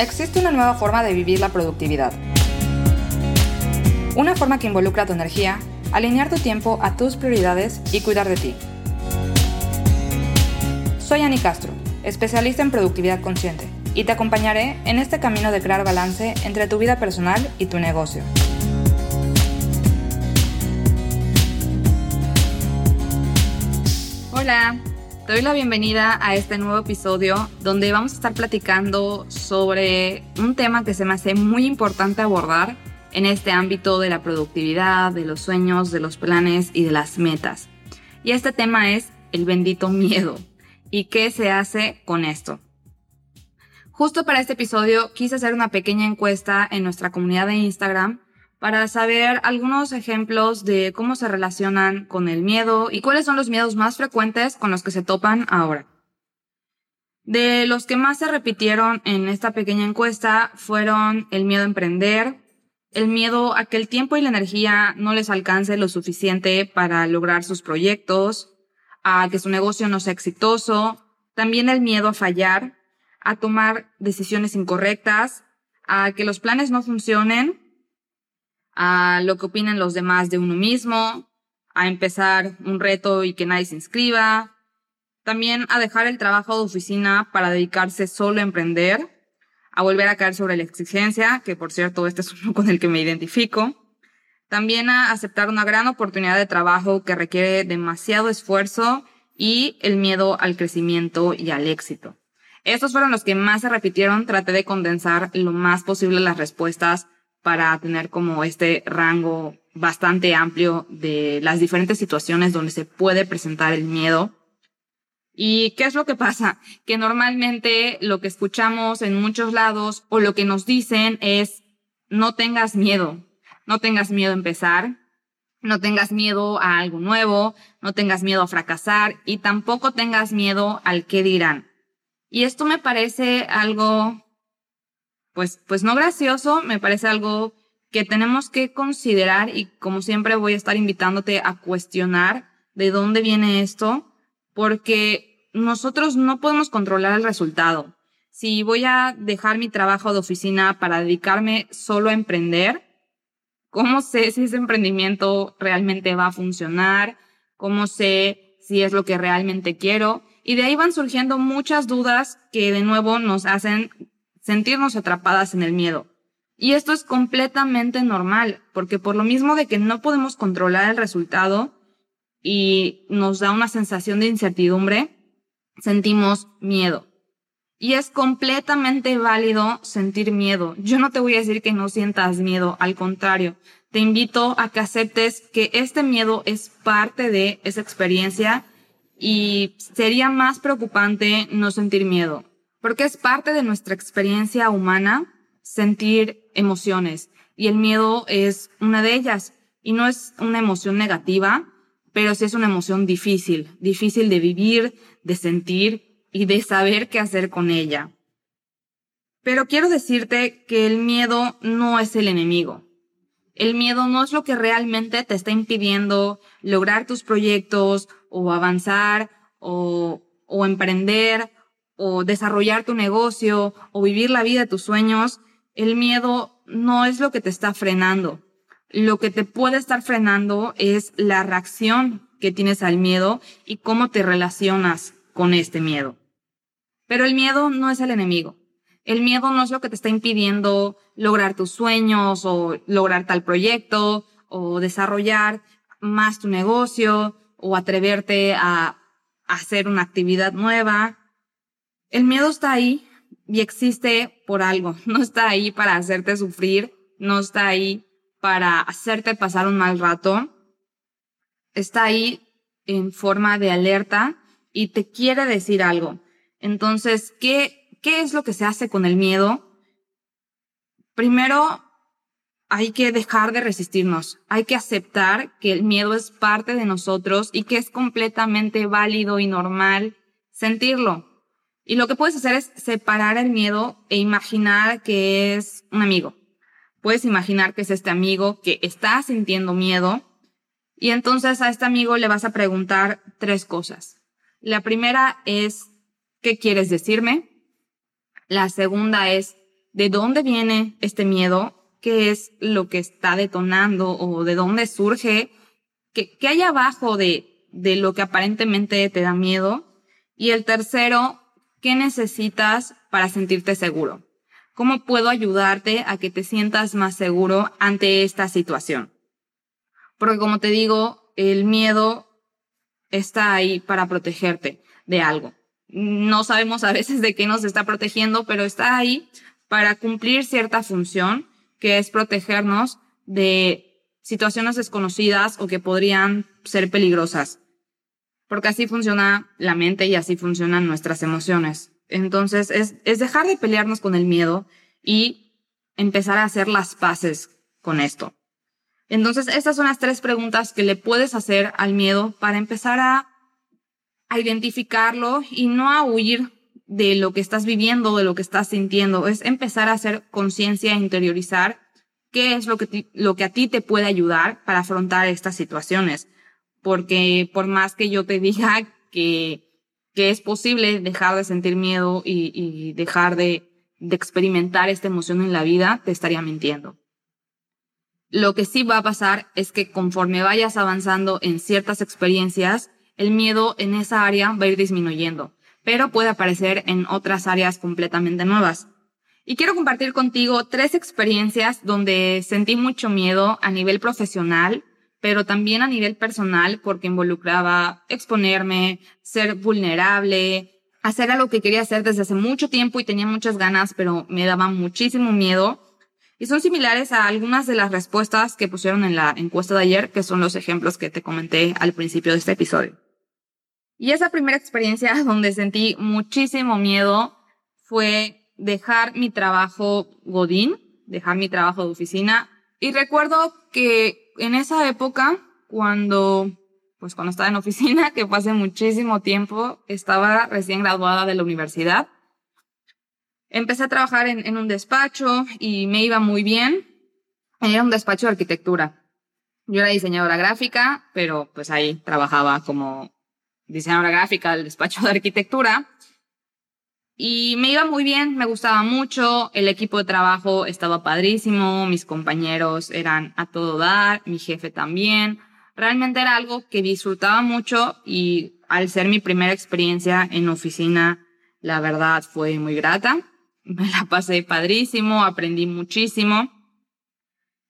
existe una nueva forma de vivir la productividad. Una forma que involucra tu energía, alinear tu tiempo a tus prioridades y cuidar de ti. Soy Ani Castro, especialista en productividad consciente, y te acompañaré en este camino de crear balance entre tu vida personal y tu negocio. Hola, te doy la bienvenida a este nuevo episodio donde vamos a estar platicando sobre un tema que se me hace muy importante abordar en este ámbito de la productividad, de los sueños, de los planes y de las metas. Y este tema es el bendito miedo. ¿Y qué se hace con esto? Justo para este episodio quise hacer una pequeña encuesta en nuestra comunidad de Instagram para saber algunos ejemplos de cómo se relacionan con el miedo y cuáles son los miedos más frecuentes con los que se topan ahora. De los que más se repitieron en esta pequeña encuesta fueron el miedo a emprender, el miedo a que el tiempo y la energía no les alcance lo suficiente para lograr sus proyectos, a que su negocio no sea exitoso, también el miedo a fallar, a tomar decisiones incorrectas, a que los planes no funcionen a lo que opinen los demás de uno mismo, a empezar un reto y que nadie se inscriba, también a dejar el trabajo de oficina para dedicarse solo a emprender, a volver a caer sobre la exigencia, que por cierto este es uno con el que me identifico, también a aceptar una gran oportunidad de trabajo que requiere demasiado esfuerzo y el miedo al crecimiento y al éxito. Estos fueron los que más se repitieron, traté de condensar lo más posible las respuestas para tener como este rango bastante amplio de las diferentes situaciones donde se puede presentar el miedo. ¿Y qué es lo que pasa? Que normalmente lo que escuchamos en muchos lados o lo que nos dicen es no tengas miedo, no tengas miedo a empezar, no tengas miedo a algo nuevo, no tengas miedo a fracasar y tampoco tengas miedo al qué dirán. Y esto me parece algo pues, pues no gracioso, me parece algo que tenemos que considerar y como siempre voy a estar invitándote a cuestionar de dónde viene esto, porque nosotros no podemos controlar el resultado. Si voy a dejar mi trabajo de oficina para dedicarme solo a emprender, ¿cómo sé si ese emprendimiento realmente va a funcionar? ¿Cómo sé si es lo que realmente quiero? Y de ahí van surgiendo muchas dudas que de nuevo nos hacen sentirnos atrapadas en el miedo. Y esto es completamente normal, porque por lo mismo de que no podemos controlar el resultado y nos da una sensación de incertidumbre, sentimos miedo. Y es completamente válido sentir miedo. Yo no te voy a decir que no sientas miedo, al contrario, te invito a que aceptes que este miedo es parte de esa experiencia y sería más preocupante no sentir miedo porque es parte de nuestra experiencia humana sentir emociones y el miedo es una de ellas y no es una emoción negativa, pero sí es una emoción difícil, difícil de vivir, de sentir y de saber qué hacer con ella. Pero quiero decirte que el miedo no es el enemigo. El miedo no es lo que realmente te está impidiendo lograr tus proyectos o avanzar o, o emprender o desarrollar tu negocio o vivir la vida de tus sueños, el miedo no es lo que te está frenando. Lo que te puede estar frenando es la reacción que tienes al miedo y cómo te relacionas con este miedo. Pero el miedo no es el enemigo. El miedo no es lo que te está impidiendo lograr tus sueños o lograr tal proyecto o desarrollar más tu negocio o atreverte a hacer una actividad nueva. El miedo está ahí y existe por algo. No está ahí para hacerte sufrir, no está ahí para hacerte pasar un mal rato. Está ahí en forma de alerta y te quiere decir algo. Entonces, ¿qué, qué es lo que se hace con el miedo? Primero, hay que dejar de resistirnos. Hay que aceptar que el miedo es parte de nosotros y que es completamente válido y normal sentirlo. Y lo que puedes hacer es separar el miedo e imaginar que es un amigo. Puedes imaginar que es este amigo que está sintiendo miedo y entonces a este amigo le vas a preguntar tres cosas. La primera es, ¿qué quieres decirme? La segunda es, de dónde viene este miedo, qué es lo que está detonando o de dónde surge, qué, qué hay abajo de, de lo que aparentemente te da miedo. Y el tercero, ¿qué necesitas para sentirte seguro? ¿Cómo puedo ayudarte a que te sientas más seguro ante esta situación? Porque como te digo, el miedo está ahí para protegerte de algo. No sabemos a veces de qué nos está protegiendo, pero está ahí para cumplir cierta función, que es protegernos de situaciones desconocidas o que podrían ser peligrosas. Porque así funciona la mente y así funcionan nuestras emociones. Entonces es, es dejar de pelearnos con el miedo y empezar a hacer las paces con esto. Entonces, estas son las tres preguntas que le puedes hacer al miedo para empezar a, identificarlo y no a huir de lo que estás viviendo, de lo que estás sintiendo, es empezar a hacer conciencia e interiorizar qué es lo que, lo que a ti te puede ayudar para afrontar estas situaciones. Porque por más que yo te diga que, que es posible dejar de sentir miedo y, y dejar de, de experimentar esta emoción en la vida, te estaría mintiendo. Lo que sí va a pasar es que conforme vayas avanzando en ciertas experiencias, el miedo en esa área va a ir disminuyendo pero puede aparecer en otras áreas completamente nuevas. Y quiero compartir contigo tres experiencias donde sentí mucho miedo a nivel profesional, pero también a nivel personal porque involucraba exponerme, ser vulnerable, hacer algo que quería hacer desde hace mucho tiempo y tenía muchas ganas, pero me daba muchísimo miedo. Y son similares a algunas de las respuestas que pusieron en la encuesta de ayer, que son los ejemplos que te comenté al principio de este episodio. Y esa primera experiencia donde sentí muchísimo miedo fue dejar mi trabajo Godín, dejar mi trabajo de oficina. Y recuerdo que en esa época, cuando, pues cuando estaba en oficina, que fue hace muchísimo tiempo, estaba recién graduada de la universidad. Empecé a trabajar en, un despacho y me iba muy bien. Era un despacho de arquitectura. Yo era diseñadora gráfica, pero pues ahí trabajaba como diseñadora gráfica del despacho de arquitectura. Y me iba muy bien, me gustaba mucho, el equipo de trabajo estaba padrísimo, mis compañeros eran a todo dar, mi jefe también. Realmente era algo que disfrutaba mucho y al ser mi primera experiencia en oficina, la verdad fue muy grata. Me la pasé padrísimo, aprendí muchísimo.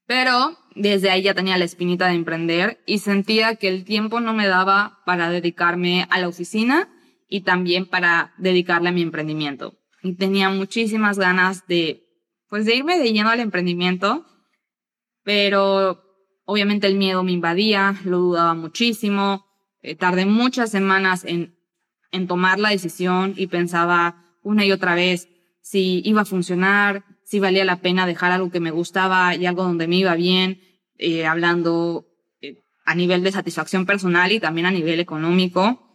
Pero desde ahí ya tenía la espinita de emprender y sentía que el tiempo no me daba para dedicarme a la oficina y también para dedicarle a mi emprendimiento. Y tenía muchísimas ganas de, pues de irme de lleno al emprendimiento, pero obviamente el miedo me invadía, lo dudaba muchísimo, eh, tardé muchas semanas en, en tomar la decisión y pensaba una y otra vez si iba a funcionar, si valía la pena dejar algo que me gustaba y algo donde me iba bien, eh, hablando eh, a nivel de satisfacción personal y también a nivel económico.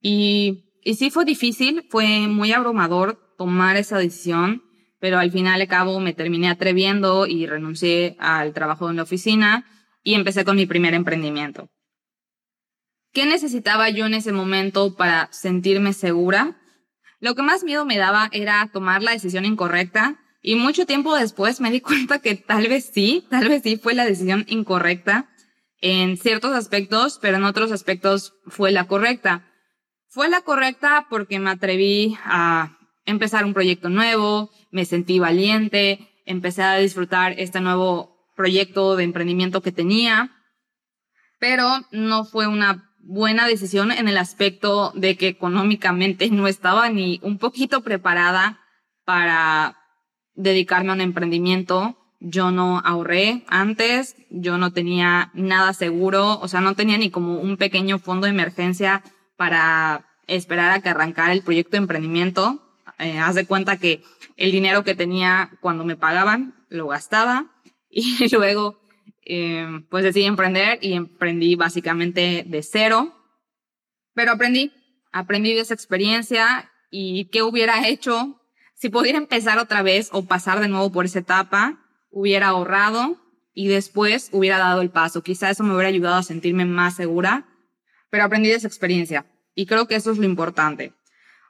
Y, y sí fue difícil, fue muy abrumador tomar esa decisión, pero al final de cabo me terminé atreviendo y renuncié al trabajo en la oficina y empecé con mi primer emprendimiento. ¿Qué necesitaba yo en ese momento para sentirme segura? Lo que más miedo me daba era tomar la decisión incorrecta y mucho tiempo después me di cuenta que tal vez sí, tal vez sí fue la decisión incorrecta en ciertos aspectos, pero en otros aspectos fue la correcta. Fue la correcta porque me atreví a empezar un proyecto nuevo, me sentí valiente, empecé a disfrutar este nuevo proyecto de emprendimiento que tenía, pero no fue una buena decisión en el aspecto de que económicamente no estaba ni un poquito preparada para dedicarme a un emprendimiento. Yo no ahorré antes, yo no tenía nada seguro, o sea, no tenía ni como un pequeño fondo de emergencia para esperar a que arrancara el proyecto de emprendimiento. Eh, haz de cuenta que el dinero que tenía cuando me pagaban lo gastaba y luego eh, pues decidí emprender y emprendí básicamente de cero. Pero aprendí, aprendí de esa experiencia y qué hubiera hecho si pudiera empezar otra vez o pasar de nuevo por esa etapa, hubiera ahorrado y después hubiera dado el paso. Quizá eso me hubiera ayudado a sentirme más segura, pero aprendí de esa experiencia y creo que eso es lo importante.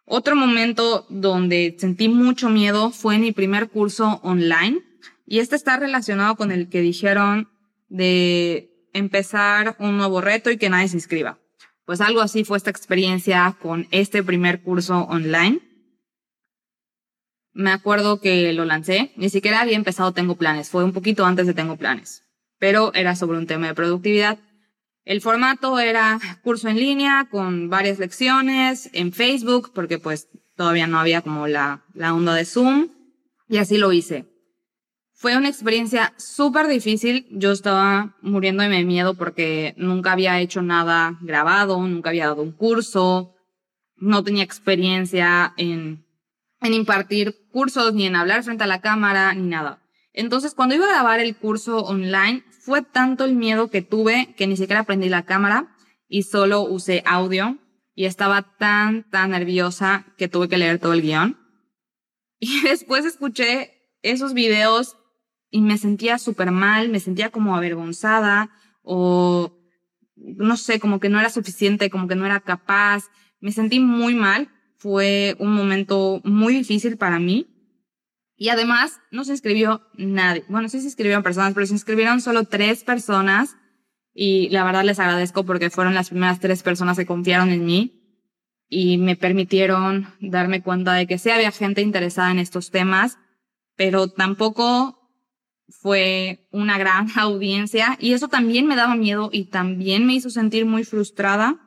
Otro momento donde sentí mucho miedo fue en mi primer curso online y este está relacionado con el que dijeron de empezar un nuevo reto y que nadie se inscriba. Pues algo así fue esta experiencia con este primer curso online. Me acuerdo que lo lancé, ni siquiera había empezado Tengo Planes, fue un poquito antes de Tengo Planes, pero era sobre un tema de productividad. El formato era curso en línea con varias lecciones en Facebook, porque pues todavía no había como la, la onda de Zoom, y así lo hice. Fue una experiencia súper difícil. Yo estaba muriendo de miedo porque nunca había hecho nada grabado, nunca había dado un curso, no tenía experiencia en, en impartir cursos, ni en hablar frente a la cámara, ni nada. Entonces, cuando iba a grabar el curso online, fue tanto el miedo que tuve que ni siquiera prendí la cámara y solo usé audio y estaba tan, tan nerviosa que tuve que leer todo el guion. Y después escuché esos videos y me sentía súper mal, me sentía como avergonzada o no sé, como que no era suficiente, como que no era capaz. Me sentí muy mal. Fue un momento muy difícil para mí. Y además no se inscribió nadie. Bueno, sí se inscribieron personas, pero se inscribieron solo tres personas. Y la verdad les agradezco porque fueron las primeras tres personas que confiaron en mí y me permitieron darme cuenta de que sí había gente interesada en estos temas, pero tampoco fue una gran audiencia y eso también me daba miedo y también me hizo sentir muy frustrada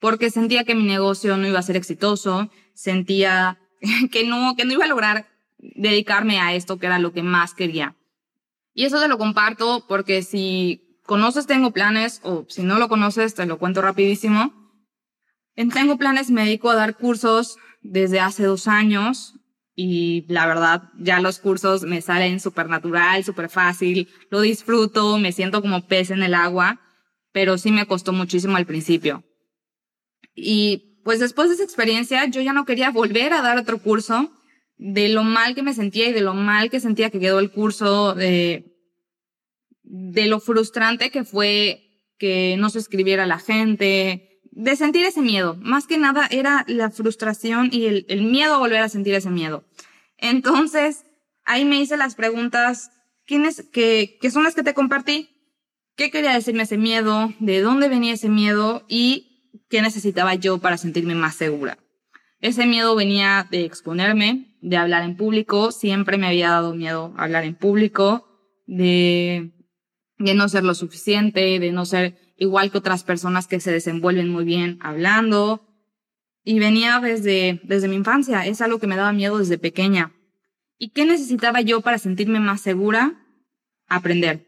porque sentía que mi negocio no iba a ser exitoso, sentía que no, que no iba a lograr dedicarme a esto que era lo que más quería. Y eso te lo comparto porque si conoces Tengo Planes o si no lo conoces, te lo cuento rapidísimo. En Tengo Planes me dedico a dar cursos desde hace dos años y la verdad ya los cursos me salen súper natural, súper fácil, lo disfruto, me siento como pez en el agua, pero sí me costó muchísimo al principio. Y pues después de esa experiencia yo ya no quería volver a dar otro curso de lo mal que me sentía y de lo mal que sentía que quedó el curso, de, de lo frustrante que fue que no se escribiera la gente, de sentir ese miedo. Más que nada era la frustración y el, miedo a volver a sentir ese miedo. Entonces, ahí me hice las preguntas, ¿quiénes, que, que son las que te compartí? ¿Qué quería decirme ese miedo? ¿De dónde venía ese miedo? ¿Y qué necesitaba yo para sentirme más segura? Ese miedo venía de exponerme, de hablar en público. Siempre me había dado miedo hablar en público, de, de no ser lo suficiente, de no ser igual que otras personas que se desenvuelven muy bien hablando. Y venía desde, desde mi infancia, es algo que me daba miedo desde pequeña. ¿Y qué necesitaba yo para sentirme más segura? Aprender.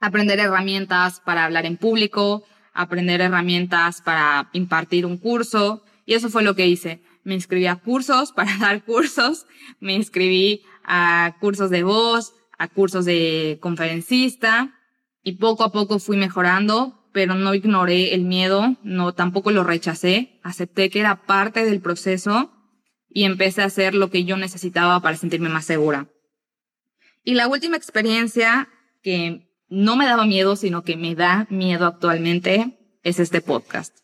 Aprender herramientas para hablar en público, aprender herramientas para impartir un curso. Y eso fue lo que hice. Me inscribí a cursos para dar cursos, me inscribí a cursos de voz, a cursos de conferencista y poco a poco fui mejorando pero no ignoré el miedo, no tampoco lo rechacé, acepté que era parte del proceso y empecé a hacer lo que yo necesitaba para sentirme más segura. Y la última experiencia que no me daba miedo, sino que me da miedo actualmente, es este podcast.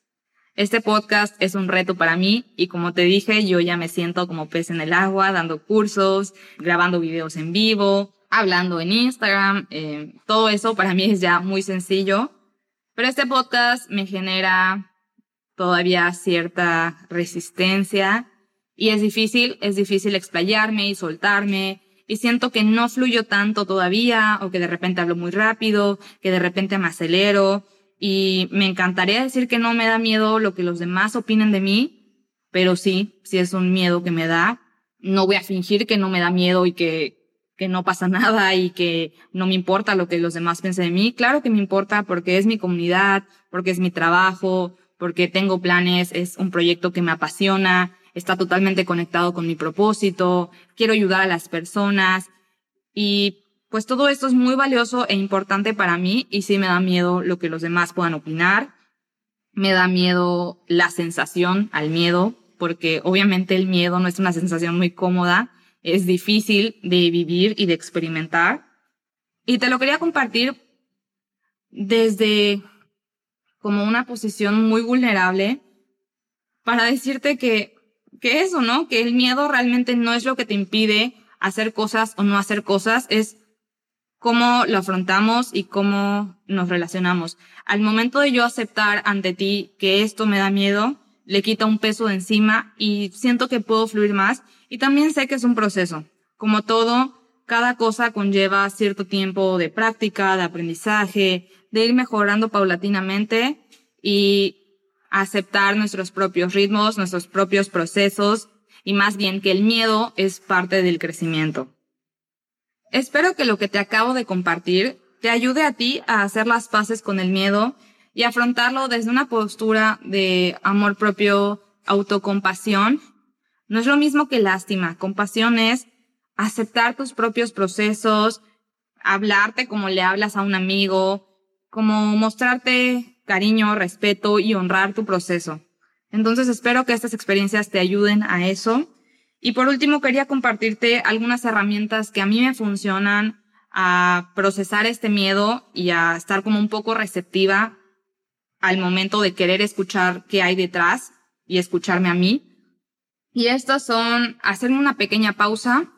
Este podcast es un reto para mí y como te dije, yo ya me siento como pez en el agua, dando cursos, grabando videos en vivo, hablando en Instagram, eh, todo eso para mí es ya muy sencillo. Pero este podcast me genera todavía cierta resistencia y es difícil, es difícil explayarme y soltarme y siento que no fluyo tanto todavía o que de repente hablo muy rápido, que de repente me acelero y me encantaría decir que no me da miedo lo que los demás opinen de mí, pero sí, sí es un miedo que me da. No voy a fingir que no me da miedo y que que no pasa nada y que no me importa lo que los demás piensen de mí. Claro que me importa porque es mi comunidad, porque es mi trabajo, porque tengo planes, es un proyecto que me apasiona, está totalmente conectado con mi propósito, quiero ayudar a las personas y pues todo esto es muy valioso e importante para mí y sí me da miedo lo que los demás puedan opinar. Me da miedo la sensación al miedo, porque obviamente el miedo no es una sensación muy cómoda es difícil de vivir y de experimentar. Y te lo quería compartir desde como una posición muy vulnerable para decirte que que eso, ¿no? Que el miedo realmente no es lo que te impide hacer cosas o no hacer cosas, es cómo lo afrontamos y cómo nos relacionamos. Al momento de yo aceptar ante ti que esto me da miedo, le quita un peso de encima y siento que puedo fluir más y también sé que es un proceso. Como todo, cada cosa conlleva cierto tiempo de práctica, de aprendizaje, de ir mejorando paulatinamente y aceptar nuestros propios ritmos, nuestros propios procesos y más bien que el miedo es parte del crecimiento. Espero que lo que te acabo de compartir te ayude a ti a hacer las paces con el miedo y afrontarlo desde una postura de amor propio, autocompasión. No es lo mismo que lástima. Compasión es aceptar tus propios procesos, hablarte como le hablas a un amigo, como mostrarte cariño, respeto y honrar tu proceso. Entonces espero que estas experiencias te ayuden a eso. Y por último, quería compartirte algunas herramientas que a mí me funcionan a procesar este miedo y a estar como un poco receptiva al momento de querer escuchar qué hay detrás y escucharme a mí. Y estas son hacerme una pequeña pausa,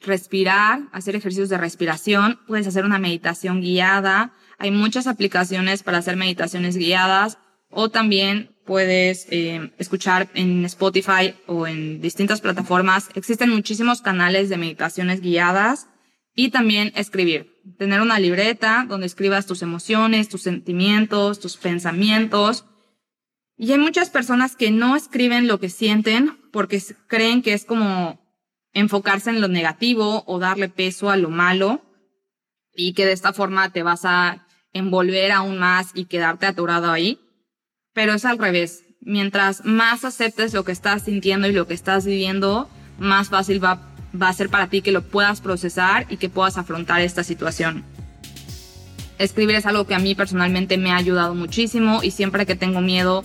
respirar, hacer ejercicios de respiración, puedes hacer una meditación guiada, hay muchas aplicaciones para hacer meditaciones guiadas o también puedes eh, escuchar en Spotify o en distintas plataformas. Existen muchísimos canales de meditaciones guiadas y también escribir. Tener una libreta donde escribas tus emociones, tus sentimientos, tus pensamientos. Y hay muchas personas que no escriben lo que sienten porque creen que es como enfocarse en lo negativo o darle peso a lo malo y que de esta forma te vas a envolver aún más y quedarte atorado ahí. Pero es al revés. Mientras más aceptes lo que estás sintiendo y lo que estás viviendo, más fácil va, a ser para ti que lo puedas procesar y que puedas afrontar esta situación. Escribir es algo que a mí personalmente me ha ayudado muchísimo y siempre que tengo miedo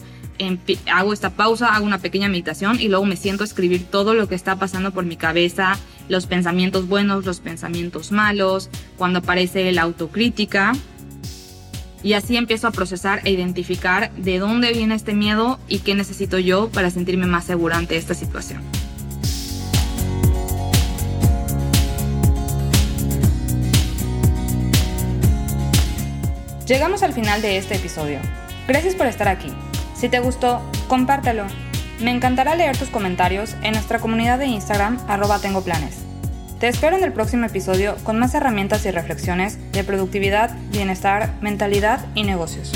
hago esta pausa, hago una pequeña meditación y luego me siento a escribir todo lo que está pasando por mi cabeza, los pensamientos buenos, los pensamientos malos, cuando aparece la autocrítica y así empiezo a procesar e identificar de dónde viene este miedo y qué necesito yo para sentirme más segura ante esta situación. Llegamos al final de este episodio. Gracias por estar aquí. Si te gustó, compártelo. Me encantará leer tus comentarios en nuestra comunidad de Instagram arroba tengo planes. Te espero en el próximo episodio con más herramientas y reflexiones de productividad, bienestar, mentalidad y negocios.